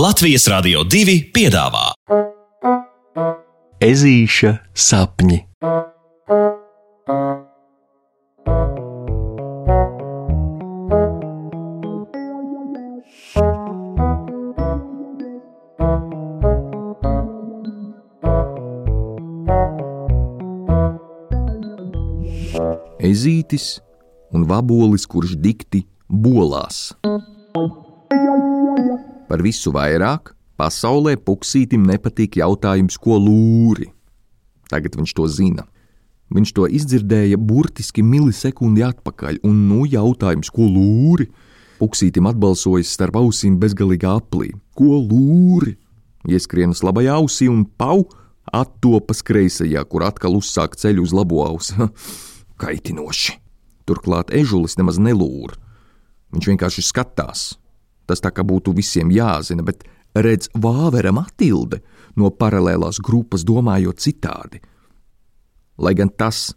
Latvijas Rādio 2 piedāvā Ezīša sapņi. Ezītis un vabolis, kurš dikti bolās. Par visu vairāk pasaulē puksītim nepatīk jautājums, ko lūri. Tagad viņš to zina. Viņš to izdzirdēja burtiski milisekundi atpakaļ, un nu jautājums, ko lūri? Puksītim atbalsojas starp ausīm bezgalīgā aplī. Ko lūri? Ieskrienas labajā ausī un pau attopas kreisajā, kur atkal uzsāk ceļu uz labo ausi. Kaitinoši. Turklāt ežulis nemaz nelūr. Viņš vienkārši skatās. Tas tā kā būtu visiem jāzina, bet redz Vāvera Matilde no paralēlās grupas domājot citādi. Lai gan tas,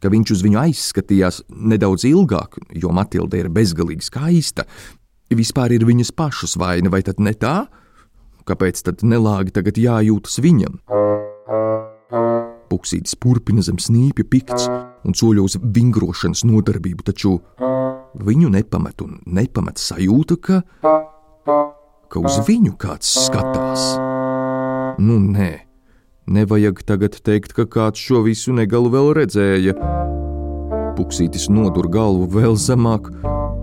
ka viņš uz viņu aizskatījās nedaudz ilgāk, jo Matilde ir bezgalīgi skaista, vispār ir viņas pašas vaina, vai tad ne tā? Kāpēc tad nelāgi tagad jājūtas viņam? Puksītis turpina zem snīpja pikts un soļo uz vingrošanas nodarbību, taču viņu nepamet un nepamet sajūta, ka, ka uz viņu kāds skatās. Nu, nē, nevajag tagad teikt, ka kāds šo visu negalu vēl redzēja. Puksītis nodur galvu vēl zemāk,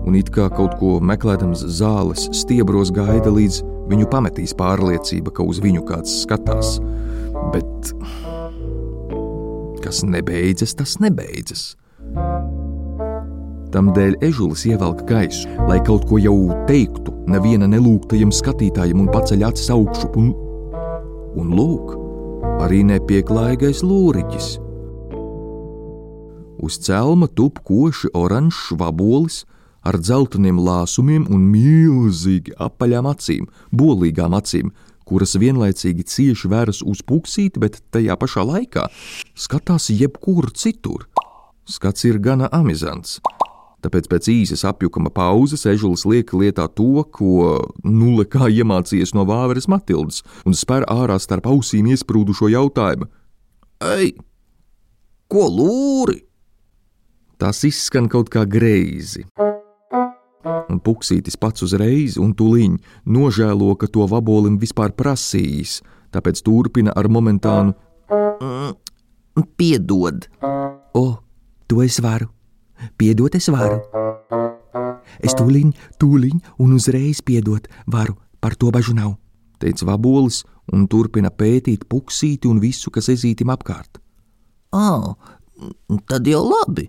un it kā kaut ko meklējams zāles stiebros gaida, līdz viņu pametīs pārliecība, ka uz viņu kāds skatās. Bet kas nebeidzas, tas nebeidzas. Tamdēļ ežulis ievelk gaisu, lai kaut ko jau teiktu neviena nelūgtajam skatītājam un paceļ acis augšup, un, un lūk, arī nepieklājīgais lūriķis. Uz celma tup koši oranžs vabolis ar dzelteniem lāsumiem un milzīgi apaļām acīm, bolīgām acīm, kuras vienlaicīgi cieši vēras uz puksīti, bet tajā pašā laikā skatās jebkur citur. Skats ir gana amizants. Tāpēc pēc īsas apjukuma pauzes ežulis liek lietā to, ko nulle kā iemācījies no Vāveres Matildes, un spēr ārā starp ausīm iesprūdušo jautājumu: Ei, ko lūri? Tas izskan kaut kā greizi. Un puksītis pats uzreiz un tuliņ nožēlo, ka to vabolim vispār prasījis, tāpēc turpina ar momentānu: mm, Piedod! O, to es varu! Piedot es varu! Es tūliņ, tūliņ un uzreiz piedot varu, par to bažu nav, teica vabolis un turpina pētīt puksīti un visu, kas ezītim apkārt. Ā, tad jau labi!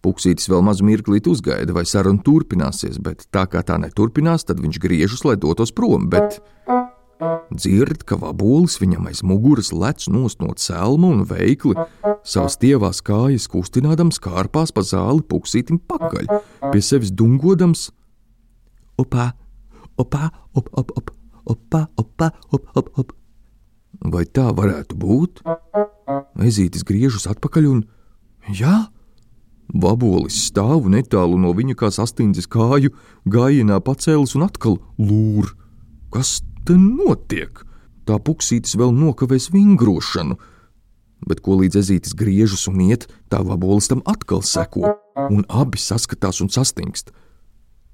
Puksītis vēl mazu mirklīt uzgaida, vai saruna turpināsies, bet tā kā tā neturpinās, tad viņš griežas, lai dotos prom. Bet dzird, ka vabolis viņam aiz muguras lec nost no celma un veikli, savas tievās kājas kustinādams kārpās pa zāli puksītim pakaļ, pie sevis dungodams: Opā, opā, op, op, op, opā, opā, op, op, op. Vai tā varētu būt? Ezītis griežas atpakaļ un jā! Vabolis stāv netālu no viņa kā sastindzis kāju, gājienā pacēlis un atkal lūr. Kas te notiek? Tā puksītis vēl nokavēs vingrošanu, bet ko līdz ezītis griežas un iet, tā vabolis tam atkal seko, un abi saskatās un sastingst.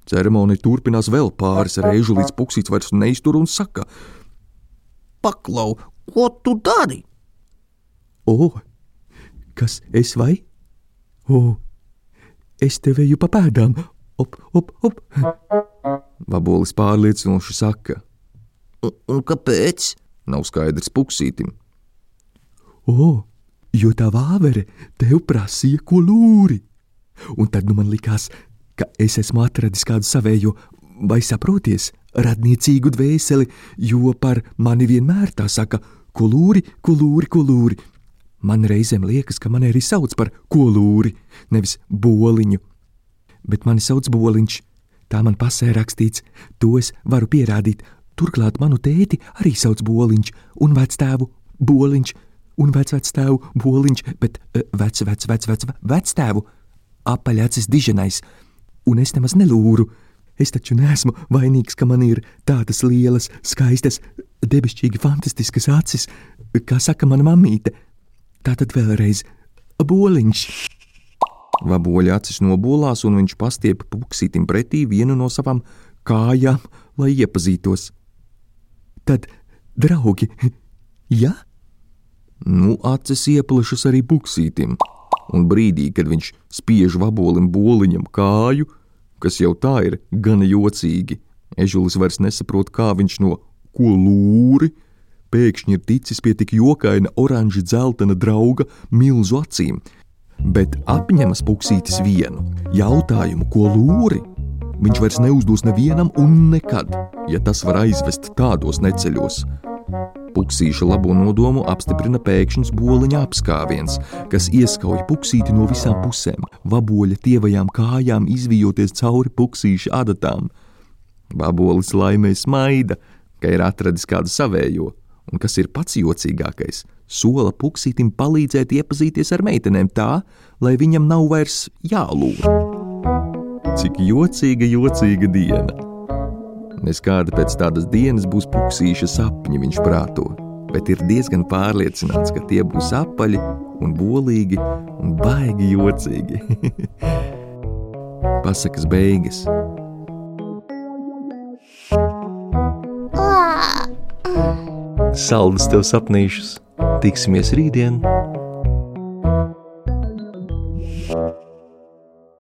Ceremonija turpinās vēl pāris reižu, līdz puksītis vairs neiztur un saka: Paklau, ko tu dari? O, kas es vai? O, es tev eju pa pēdām, op, op, op. Vabolis pārliecinoši saka. Un, un kāpēc? Nav skaidrs puksītim. O, jo tā vāvere tev prasīja, ko lūri. Un tad nu man likās, ka es esmu atradis kādu savējo, vai saproties, radniecīgu dvēseli, jo par mani vienmēr tā saka, ko lūri, ko lūri, ko lūri. Man reizēm liekas, ka mani arī sauc par kolūri, nevis boliņu. Bet mani sauc boliņš, tā man pasē rakstīts, to es varu pierādīt. Turklāt manu tēti arī sauc boliņš, un vectēvu boliņš, un vecvectēvu boliņš, bet vec, vec, vec, vec, vectēvu apaļacis diženais, un es nemaz nelūru. Es taču neesmu vainīgs, ka man ir tādas lielas, skaistas, debesšķīgi fantastiskas acis, kā saka mana mamīte. Tātad vēlreiz boliņš. Vaboļa acis nobolās, un viņš pastiepa puksītim pretī vienu no savām kājām, lai iepazītos. Tad, draugi, ja? Nu, acis ieplešas arī puksītim, un brīdī, kad viņš spiež vabolim boliņam kāju, kas jau tā ir gana jocīgi, ežulis vairs nesaprot, kā viņš no ko lūri pēkšņi ir ticis pie tik jokaina oranži dzeltena drauga milzu acīm, bet apņemas puksītis vienu jautājumu, ko lūri. Viņš vairs neuzdos nevienam un nekad, ja tas var aizvest tādos neceļos. Puksīša labo nodomu apstiprina pēkšņs boliņa apskāviens, kas ieskauj puksīti no visām pusēm, vaboļa tievajām kājām izvijoties cauri puksīša adatām. Vabolis laimē smaida, ka ir atradis kādu savējo, un kas ir pats jocīgākais, sola puksītim palīdzēt iepazīties ar meitenēm tā, lai viņam nav vairs jālūr. Cik jocīga, jocīga diena! Nes kāda pēc tādas dienas būs puksīša sapņi, viņš prāto, bet ir diezgan pārliecināts, ka tie būs apaļi un bolīgi un baigi jocīgi. Pasakas beigas. Saldus tev sapnīšus! Tiksimies rītdien!